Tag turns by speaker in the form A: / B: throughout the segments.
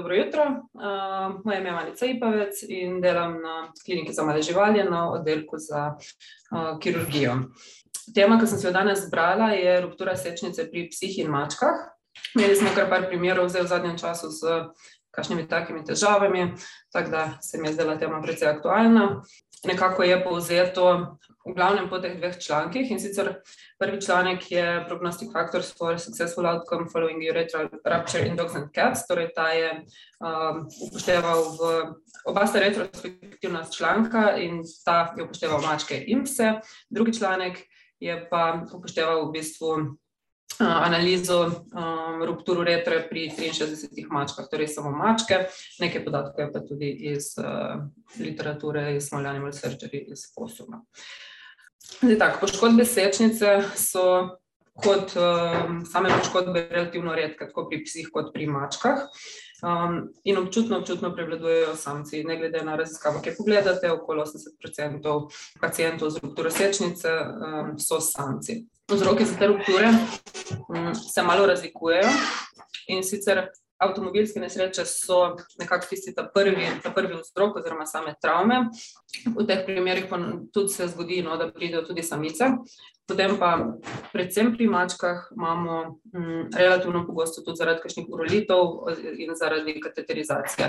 A: Dobro jutro, uh, moje ime je Manica Ipavec in delam na kliniki za male živali na oddelku za uh, kirurgijo. Tema, ki sem se jo danes zbrala, je ruptura sečnice pri psih in mačkah. Imeli smo kar par primerov v zadnjem času z kakšnimi takimi težavami, tako da se mi je zdela tema precej aktualna. Nekako je povzeto v glavnem po teh dveh člankih in sicer prvi članek je Prognostic Factors for Successful Outcome Following Urethral Rupture in Dogs and Cats, torej ta je um, upošteval v oba sta retrospektivna članka in ta je upošteval mačke in pse. Drugi članek je pa upošteval v bistvu analizo um, ruptur uretre pri 63 mačkah, torej samo mačke, nekaj podatkov je pa tudi iz uh, literature, iz Small Animal Surgery, iz Posuma. Zdaj tako, poškodbe sečnice so kot um, same poškodbe relativno redke, tako pri psih kot pri mačkah. Um, in občutno, občutno prevladujejo samci. Ne glede na raziskavo, ki pogledate, okoli 80% pacijentov z rupturo sečnice um, so samci. Vzroki za te rupture um, se malo razlikujejo in sicer avtomobilske nesreče so nekako tisti ta prvi, ta prvi vzrok oziroma same travme. V teh primerih pa tudi se zgodi, no, da pridejo tudi samice. Potem pa predvsem pri mačkah imamo m, relativno pogosto tudi zaradi kakšnih urolitev in zaradi kateterizacije.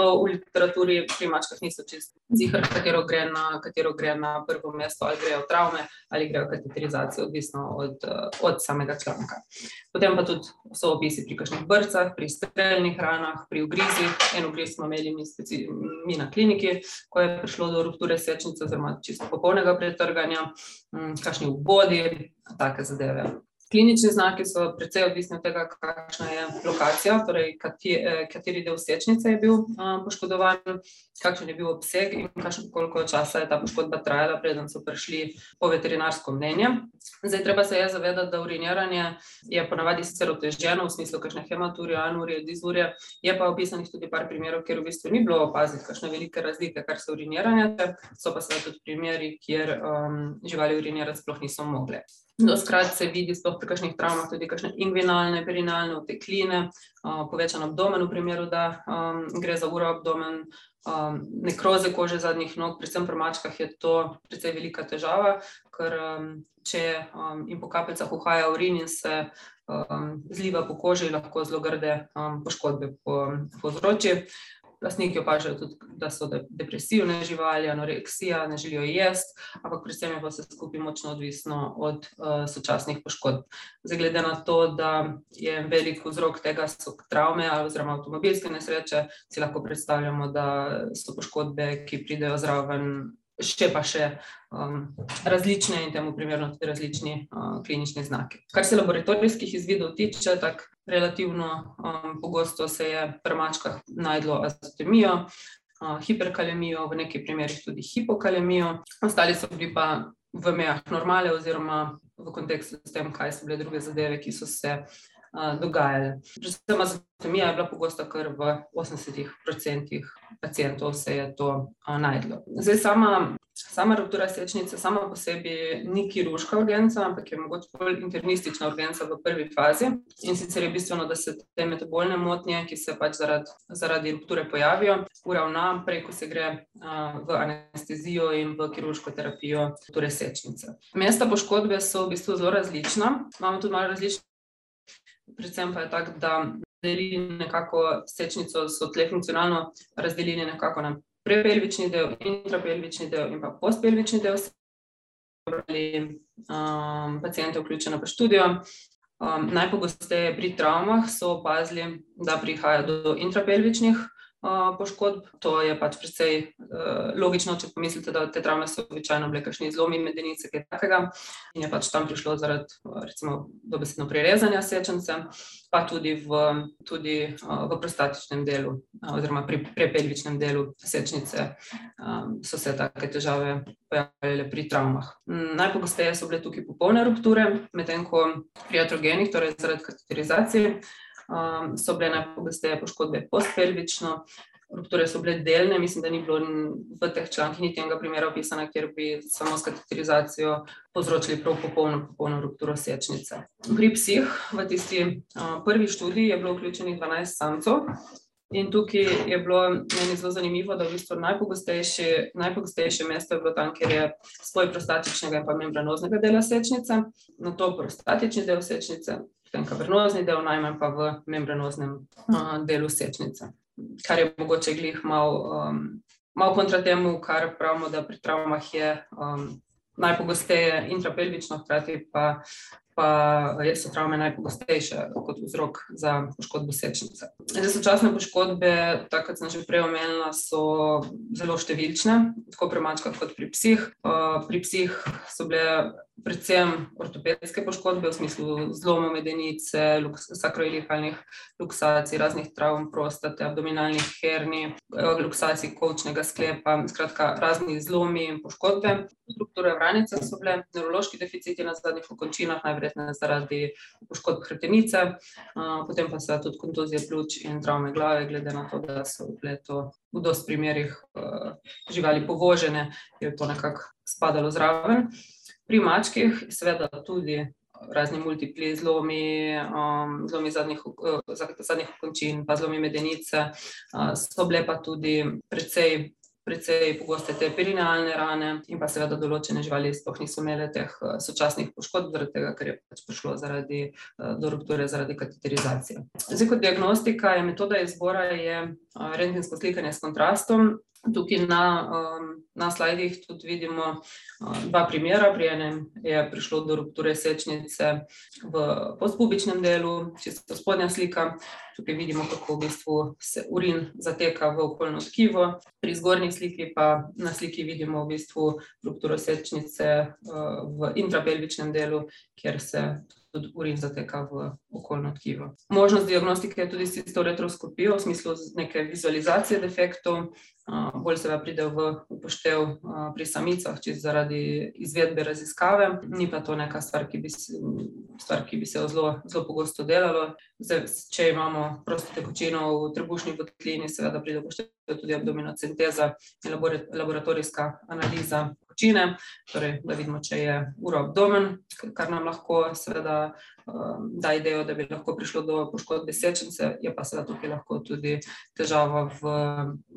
A: To v literaturi pri mačkah niso čisto zihar, katero gre, na, katero gre na prvo mesto, ali grejo travme ali grejo kateterizacije, odvisno od, od samega članka. Potem pa tudi so opisi pri kakšnih brcah, pri streljnih ranah, pri ugrizih. En ugriz smo imeli mi, speci, mi na kliniki, ko je prišlo do rupture sečnice oziroma čisto popolnega pretrganja, m, kakšni vbodi, take zadeve. Klinični znaki so precej odvisni od tega, kakšna je lokacija, torej eh, kateri del sečnice je bil poškodovan, kakšen je bil obseg in koliko časa je ta poškodba trajala, preden so prišli po veterinarsko mnenje. Zdaj, treba se je zavedati, da uriniranje je ponavadi sicer oteženo v smislu kakšne hematurije, anurije, dizurije, je pa opisanih tudi par primerov, kjer v bistvu ni bilo opaziti kakšne velike razlike, kar se uriniranja, so pa seveda tudi primeri, kjer um, živali urinirati sploh niso mogli. Doskrat se vidi sploh pri kakšnih travmah tudi kakšne inguinalne, perinalne otekline, povečan abdomen v primeru, da um, gre za uro abdomen, um, nekroze kože zadnjih nog, predvsem pri mačkah je to precej velika težava, ker um, če um, jim po kapljicah uhaja urin in se um, zliva po koži, lahko zelo grde um, poškodbe povzroči. Po Lastniki opažajo tudi, da so depresivne živali, anoreksija, ne želijo jesti, ampak predvsem je pa vse skupaj močno odvisno od uh, sočasnih poškodb. Zdaj, glede na to, da je velik vzrok tega so travme oziroma avtomobilske nesreče, si lahko predstavljamo, da so poškodbe, ki pridejo zraven, še pa še um, različne in temu primerno tudi različni uh, klinični znaki. Kar se laboratorijskih izvidov tiče, tako relativno um, pogosto se je pri mačkah najdlo azotemijo, uh, hiperkalemijo, v nekaj primerih tudi hipokalemijo, ostali so bili pa v mejah normale oziroma v kontekstu s tem, kaj so bile druge zadeve, ki so se dogajale. Predvsem azotemija je bila pogosta kar v 80% pacijentov se je to najdlo. Zdaj sama Sama ruptura sečnice sama po sebi ni kirurška urgenca, ampak je mogoče bolj internistična urgenca v prvi fazi. In sicer je bistveno, da se te metabolne motnje, ki se pač zaradi, zaradi rupture pojavijo, uravna prej, ko se gre v anestezijo in v kirurško terapijo rupture sečnice. Mesta poškodbe so v bistvu zelo različna. Imamo tudi malo različne, predvsem pa je tako, da delili nekako sečnico, so tle funkcionalno razdelili nekako na prepelvični del, intrapelvični del in pa postpelvični del. Um, pacijente vključene v študijo. Um, najpogosteje pri travmah so opazili, da prihaja do intrapelvičnih poškodb. To je pač precej uh, logično, če pomislite, da te travme so običajno bile kakšni zlomi medenice, kaj takega. In je pač tam prišlo zaradi recimo dobesedno prirezanja sečence, pa tudi v, tudi, uh, v prostatičnem delu uh, oziroma pri prepelvičnem delu sečnice um, so se take težave pojavljale pri travmah. Um, najpogosteje so bile tukaj popolne rupture, medtem ko pri atrogenih, torej zaradi kateterizacije, um, so bile najpogosteje poškodbe postpelvično, rupture so bile delne, mislim, da ni bilo v teh člankih niti enega primera opisana, kjer bi samo s kateterizacijo povzročili prav popolno, popolno rupturo sečnice. Pri psih v tisti uh, prvi študiji je bilo vključenih 12 samcev. In tukaj je bilo meni zelo zanimivo, da v bistvu najpogostejše, najpogostejše mesto je bilo tam, kjer je spoj prostatičnega in pa membranoznega dela sečnice, na to prostatični del sečnice, potem kavernozni del, najmanj pa v membranoznem uh, delu sečnice. Kar je mogoče glih malo um, mal kontra temu, kar pravimo, da pri travmah je um, najpogosteje intrapelvično, hkrati pa pa so travme najpogostejše kot vzrok za poškodbo sečnice. Zdaj, sočasne poškodbe, tako kot sem že prej omenila, so zelo številčne, tako pri mačkah kot pri psih. Pri psih so bile predvsem ortopedske poškodbe, v smislu zloma medenice, sakroilihalnih luksacij, raznih travm prostate, abdominalnih herni, luksacij kolčnega sklepa, skratka raznih zlomi in poškodbe. Strukture vranice so bile, nevrološki deficiti na zadnjih okončinah, najverjetneje zaradi poškodb hrbtenice, potem pa se tudi kontuzije pljuč in travme glave, glede na to, da so bile to v dosti primerih živali povožene, je to nekako spadalo zraven. Pri mačkih, seveda, tudi razni multipli zlomi, um, zlomi zadnjih, uh, zadnjih končin, pa zlomi medenice, uh, so bile pa tudi precej precej pogoste te perinealne rane, in pa seveda določene živali sploh niso imele teh eh, sočasnih poškodb, zaradi tega, ker je pač prišlo zaradi, eh, do rupture zaradi kateterizacije. Zdaj, kot diagnostika je metoda izbora je eh, rentgensko slikanje s kontrastom. Tukaj na, na slajdih tudi vidimo dva primera. Pri enem je prišlo do rupture sečnice v postpubičnem delu, čisto spodnja slika. Tukaj vidimo, kako v bistvu se urin zateka v okoljno tkivo. Pri zgornji sliki pa na sliki vidimo v bistvu rupturo sečnice v intrapelvičnem delu, kjer se tudi urin zateka v okoljno tkivo. Možnost diagnostike je tudi s tisto retroskopijo, v smislu neke vizualizacije defektov, bolj se pride v upoštev pri samicah, če zaradi izvedbe raziskave, ni pa to neka stvar, ki bi, stvar, ki bi se zelo, zelo pogosto delalo. Zdaj, če imamo prosto tekočino v trebušni votlini, seveda pride v upoštev tudi abdominocenteza in laboratorijska analiza tekočine, torej, da vidimo, če je uro abdomen, kar nam lahko seveda um, da idejo, da bi lahko prišlo do poškodbe sečnice, je pa seveda tukaj lahko tudi težava v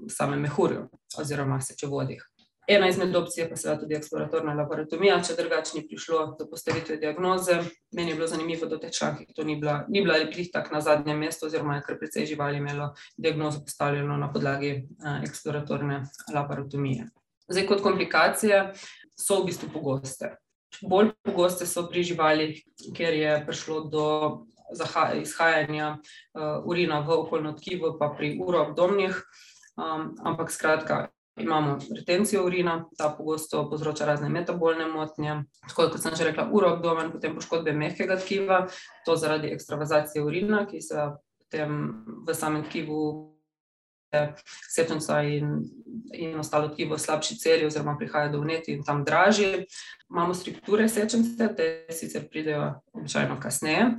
A: samem mehurju oziroma sečevodih. Ena izmed opcij je pa seveda tudi eksploratorna laboratomija, če drugače ni prišlo do postavitve diagnoze. Meni je bilo zanimivo, da v teh člankih to ni bila, ni bila replih tak na zadnjem mestu, oziroma je kar precej živali imelo diagnozo postavljeno na podlagi uh, eksploratorne laboratomije. Zdaj, kot komplikacije so v bistvu pogoste. Bolj pogoste so pri živalih, kjer je prišlo do izhajanja uh, urina v okoljno tkivo, pa pri uroabdomnih. Um, ampak skratka, imamo retencijo urina, ta pogosto povzroča razne metabolne motnje. Tako kot sem že rekla, uroabdomen, potem poškodbe mehkega tkiva, to zaradi ekstravazacije urina, ki se potem v samem tkivu septenca in, in ostalo tkivo slabši celi, oziroma prihaja do vneti in tam draži. Imamo strukture sečence, te sicer pridejo običajno kasneje.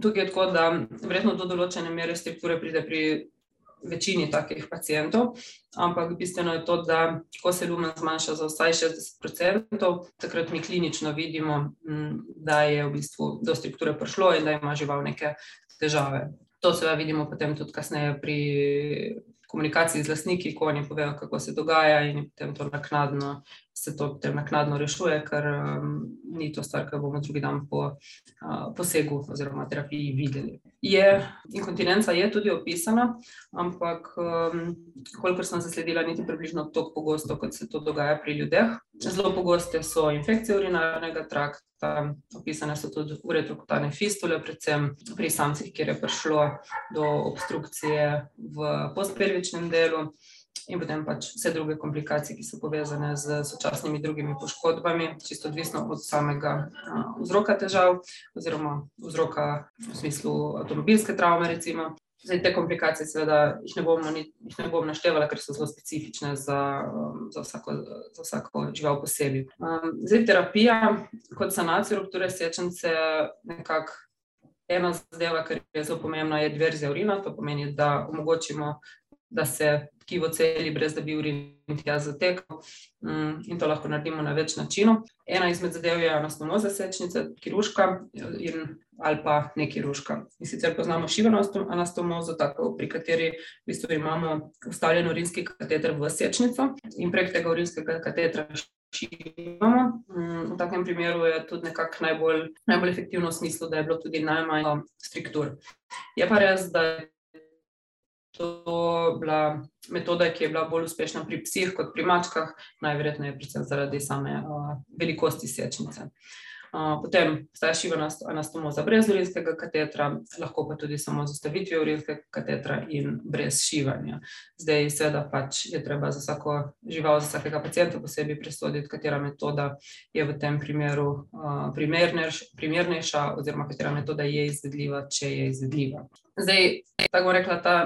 A: Tukaj je tako, da verjetno do določene mere strukture pride pri večini takih pacijentov, ampak bistveno je to, da ko se lumen zmanjša za vsaj 60%, takrat mi klinično vidimo, da je v bistvu do strukture prišlo in da ima žival neke težave. To seveda vidimo potem tudi kasneje pri komunikaciji z lastniki, ko oni povejo, kako se dogaja, in potem to naknadno, se to potem naknadno rešuje, ker um, ni to stvar, ki bomo drugi dan po uh, posegu oziroma terapiji videli. Je, inkontinenca je tudi opisana, ampak, um, kolikor sem zasledila, niti približno tako pogosto, kot se to dogaja pri ljudeh. Zelo pogoste so infekcije urinarnega trakta opisane so tudi uretrokutane fistule, predvsem pri samcih, kjer je prišlo do obstrukcije v postpervičnem delu, in potem pač vse druge komplikacije, ki so povezane z sočasnimi drugimi poškodbami, čisto odvisno od samega vzroka težav, oziroma vzroka v smislu avtomobilske travme, recimo. Zdaj, te komplikacije, seveda, jih ne bom, jih ne bom naštevala, ker so zelo specifične za, za, vsako, za vsako žival posebej. Um, zdaj, terapija kot sanacija rupture sečence, nekako ena zadeva, ki je zelo pomembna, je diverzija urina. To pomeni, da omogočimo da se tkivo celi, brez da bi urin tja zatekal. Mm, in to lahko naredimo na več načinov. Ena izmed zadev je anastomoza sečnice, kiruška in, ali pa nekiruška. In sicer poznamo šivano anastomozo, tako pri kateri v bistvu imamo ustavljen urinski kateter v sečnico in prek tega urinskega katetra šivamo. Mm, v takem primeru je tudi nekako najbolj, najbolj efektivno v smislu, da je bilo tudi najmanj struktur. Je pa res, da je to bila metoda, ki je bila bolj uspešna pri psih kot pri mačkah, najverjetneje predvsem zaradi same uh, velikosti sečnice. Uh, potem staja šiva anastomoza brez urinskega katetra, lahko pa tudi samo z ustavitvijo urinskega katetra in brez šivanja. Zdaj, seveda, pač je treba za vsako žival, za vsakega pacijenta posebej presoditi, katera metoda je v tem primeru uh, primerneš, primernejša, oziroma katera metoda je izvedljiva, če je izvedljiva. Zdaj, tako rekla, ta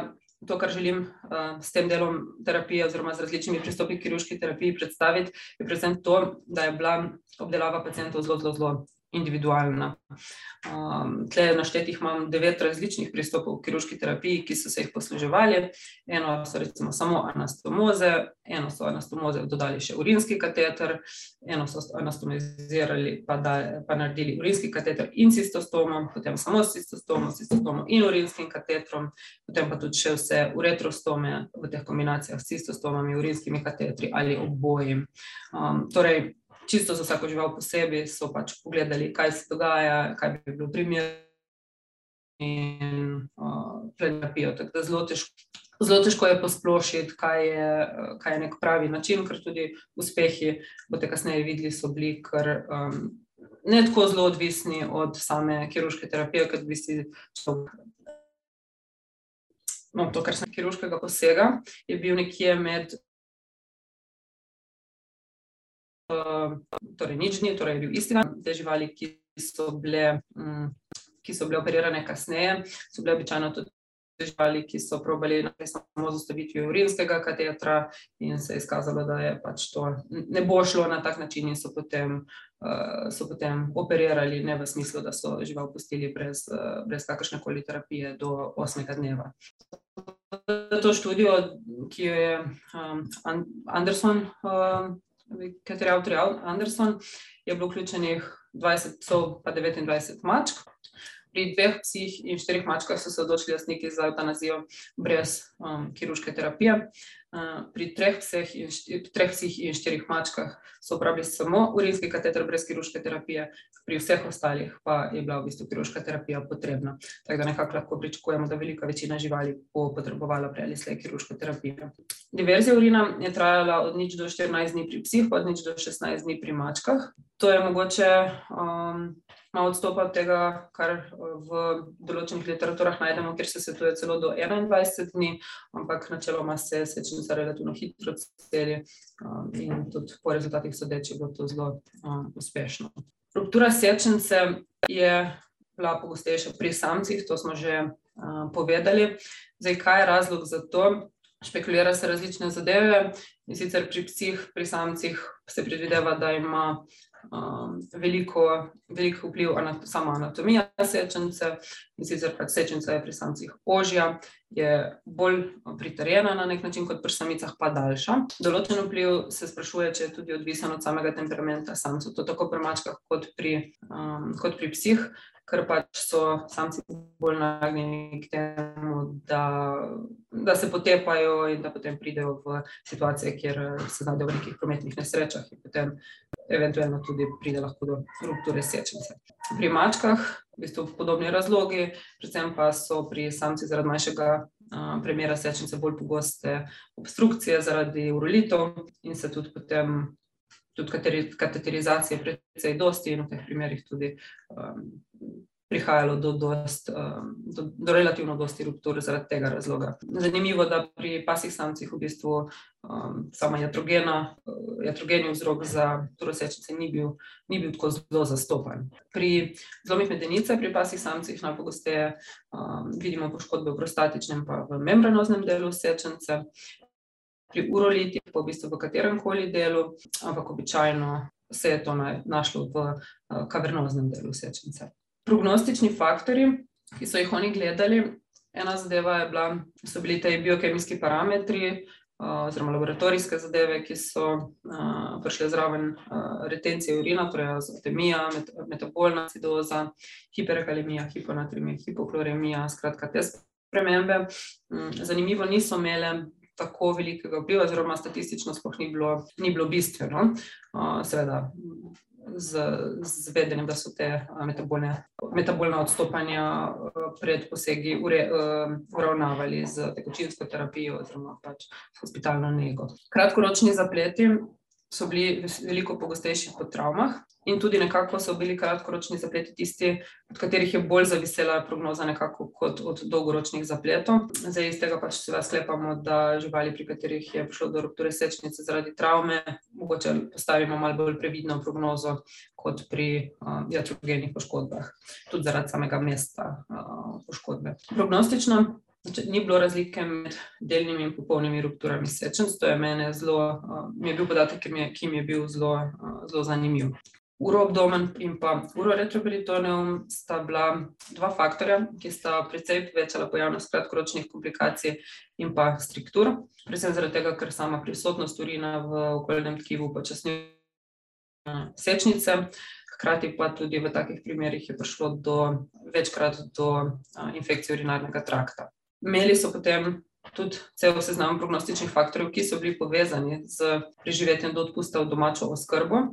A: to, kar želim uh, s tem delom terapije, oziroma z različnimi pristopi k kirurški terapiji predstaviti, je predvsem to, da je bila obdelava pacijentov zelo, zelo, zelo individualna. Um, tle naštetih imam devet različnih pristopov v kirurški terapiji, ki so se jih posluževali. Eno so recimo samo anastomoze, eno so anastomoze dodali še urinski kateter, eno so anastomizirali pa, da, pa naredili urinski kateter in cistostomo, potem samo cistostomo, cistostomo in urinskim katetrom, potem pa tudi še vse uretrostome v teh kombinacijah s cistostomami, urinskimi katetri ali obojim. Um, torej, čisto za vsako žival posebej, so pač pogledali, kaj se dogaja, kaj bi bilo primerno in uh, terapijo. Tako da zelo težko, zelo težko je posplošiti, kaj je, kaj je nek pravi način, ker tudi uspehi, boste kasneje videli, so bili kar. Um, Ne tako zelo odvisni od same kirurške terapije, kot bi si. No, to, kar sem kirurškega posega, je bil nekje med torej nič dni, torej je bil isti dan. Te živali, ki so bile, um, ki so bile operirane kasneje, so bile običajno tudi živali, ki so probali samo z ustavitvijo urinskega katetra in se je izkazalo, da je pač to ne bo šlo na tak način in so potem, uh, so potem operirali, ne v smislu, da so žival pustili brez, uh, brez kakršne koli terapije do osmega dneva. To študijo, ki jo je um, Anderson kateri avtor je Anderson, je bilo vključenih 20 psov, pa 29 mačk. Pri dveh psih in štirih mačkah so se odločili lastniki za eutanazijo brez um, kirurške terapije. Uh, pri treh in, treh psih in štirih mačkah so uporabili samo urinski kateter brez kirurške terapije, pri vseh ostalih pa je bila v bistvu kirurška terapija potrebna. Tako da nekako lahko pričakujemo, da velika večina živali bo potrebovala prej ali slej kirurško terapijo. Diverzija urina je trajala od nič do 14 dni pri psih, od nič do 16 dni pri mačkah. To je mogoče um, malo odstopa od tega, kar v določenih literaturah najdemo, kjer se svetuje celo do 21 dni, ampak načeloma se sečnica relativno hitro celi um, in tudi po rezultatih sodeče bo to zelo um, uspešno. Ruptura sečnice je bila pogostejša pri samcih, to smo že uh, povedali. Zdaj, kaj je razlog za to? špekulira se različne zadeve. In sicer pri psih, pri samcih se predvideva, da ima um, veliko, veliko vpliv na samo anatomijo sečence. In sicer pač sečenca je pri samcih ožja, je bolj pritrjena na nek način kot pri samicah, pa daljša. Določen vpliv se sprašuje, če je tudi odvisen od samega temperamenta samcev, tako pri mačkah kot pri, um, kot pri psih ker pač so samci bolj nagnjeni k temu, da, da se potepajo in da potem pridejo v situacije, kjer se znajdejo v nekih prometnih nesrečah in potem eventualno tudi pride lahko do rupture sečnice. Pri mačkah v bistvu podobni razlogi, predvsem pa so pri samci zaradi manjšega premjera sečnice bolj pogoste obstrukcije zaradi urolitev in se tudi potem tudi kateterizacije precej dosti in v teh primerih tudi um, prihajalo do, dost, um, do, do relativno dosti ruptur zaradi tega razloga. Zanimivo, da pri pasih samcih v bistvu um, sama jatrogena, jatrogeni vzrok za turosečnice ni bil, ni bil tako zelo zastopan. Pri zlomih medenice, pri pasih samcih najpogosteje um, vidimo poškodbe v prostatičnem pa v membranoznem delu sečence, pri urolitih, pa v bistvu v katerem koli delu, ampak običajno se je to našlo v kavernoznem delu sečnice. Prognostični faktori, ki so jih oni gledali, Ena zadeva je bila, so bili ti biokemijski parametri, oziroma laboratorijske zadeve, ki so uh, prišle zraven uh, retencije urina, torej azotemija, met metabolna acidoza, hiperkalemija, hiponatremija, hipokloremija, skratka te spremembe. Um, zanimivo niso imele tako velikega vpliva, oziroma statistično sploh ni bilo, ni bilo bistveno. Uh, seveda, z, z vedenjem, da so te metabolne, metabolne odstopanja pred posegi ure, uravnavali z tekočinsko terapijo oziroma pač hospitalno nego. Kratkoročni zapleti so bili veliko pogostejši po travmah, in tudi nekako so bili kratkoročni zapleti tisti, od katerih je bolj zavisela prognoza, nekako kot od dolgoročnih zapletov. Zdaj iz tega pač se sklepamo, da živali, pri katerih je prišlo do rupture sečnice zaradi travme, mogoče postavimo malo bolj previdno prognozo kot pri uh, jatrogenih poškodbah, tudi zaradi samega mesta uh, poškodbe. Prognostično Ni bilo razlike med delnimi in popolnimi rupturami sečnic. To je meni zelo, uh, mi je bil podatek, ki mi je, ki mi je bil zelo, uh, zelo zanimiv. Uroobdomen in pa uroretroperitoneum sta bila dva faktorja, ki sta precej povečala pojavnost kratkoročnih komplikacij in pa struktur. Predvsem zaradi tega, ker sama prisotnost urina v okoljnem tkivu počasnjuje sečnice. Hkrati pa tudi v takih primerih je prišlo do, večkrat do infekcije urinarnega trakta. Imeli so potem tudi cel seznam prognostičnih faktorjev, ki so bili povezani z preživetjem do odpusta v domačo oskrbo.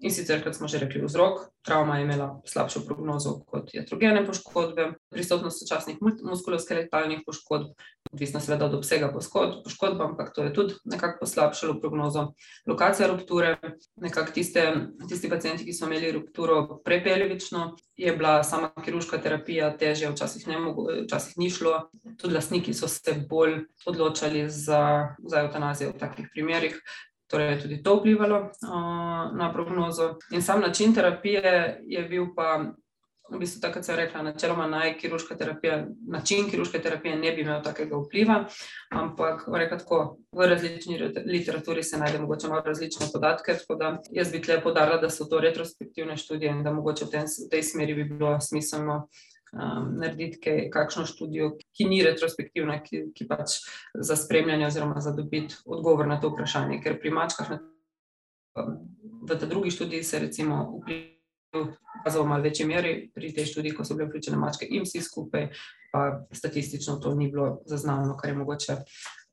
A: In sicer, kot smo že rekli, vzrok, travma je imela slabšo prognozo kot jatrogene poškodbe, prisotnost sočasnih muskuloskeletalnih poškodb, odvisno seveda od obsega poškodb, ampak to je tudi nekako poslabšalo prognozo. Lokacija rupture, nekako tiste, tisti pacijenti, ki so imeli rupturo prepeljevično, je bila sama kirurška terapija težja, včasih, ne včasih ni šlo, tudi lastniki so se bolj odločali za, za eutanazijo v takih primerih. Torej, je tudi to vplivalo uh, na prognozo. In sam način terapije je bil pa, v bistvu, tako kot sem rekla, načeloma naj kirurška terapija, način kirurške terapije ne bi imel takega vpliva, ampak tako, v različni literaturi se najde mogoče malo različne podatke. Tako da jaz bi tle podarila, da so to retrospektivne študije in da mogoče v, ten, v tej smeri bi bilo smiselno um, narediti kaj, kakšno študijo, ki ni retrospektivna, ki, ki pač za spremljanje oziroma za dobiti odgovor na to vprašanje. Ker pri mačkah, um, v tej drugi študiji se recimo vpliv pokazal v malo večji meri, pri tej študiji, ko so bile vključene mačke in vsi skupaj, pa statistično to ni bilo zaznavno, kar je mogoče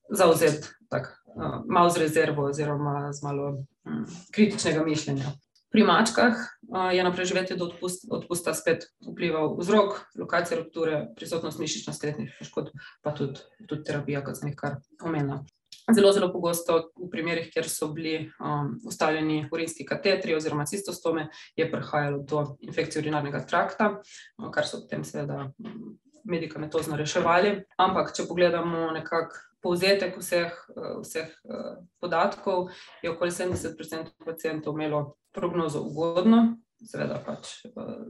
A: zauzeti tako uh, malo z rezervo oziroma z malo um, kritičnega mišljenja. Pri mačkah je na preživetje do odpust, odpusta spet vplival vzrok, lokacija rupture, prisotnost mišično-skletnih poškodb, pa tudi, tudi terapija, kot sem jih kar omenila. Zelo, zelo pogosto v primerih, kjer so bili um, ustavljeni urinski katetri oziroma cistostome, je prihajalo do infekcije urinarnega trakta, kar so potem seveda medikamentozno reševali. Ampak, če pogledamo nekako povzetek vseh, vseh podatkov, je okoli 70% pacijentov imelo prognozo ugodno, seveda pač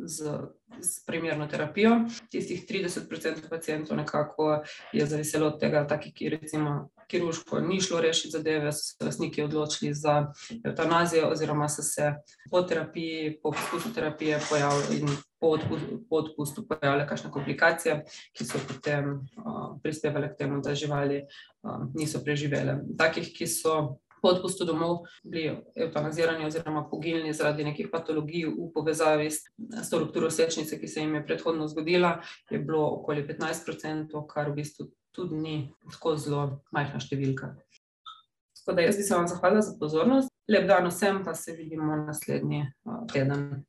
A: z, z primerno terapijo. Tistih 30% pacijentov nekako je zaviselo od tega, taki, ki recimo kirurško ni šlo rešiti zadeve, so se lastniki odločili za eutanazijo oziroma so se po terapiji, po poskusu terapije pojavili in po, odpustu, po odpustu pojavile kakšne komplikacije, ki so potem uh, prispevale k temu, da živali uh, niso preživele. Takih, ki so po odpustu domov bili eutanazirani oziroma poginili zaradi nekih patologij v povezavi s, s to rupturo sečnice, ki se jim je predhodno zgodila, je bilo okoli 15%, kar v bistvu tudi ni tako zelo majhna številka. Tako da jaz bi se vam zahvalila za pozornost. Lep dan vsem, pa se vidimo naslednji teden.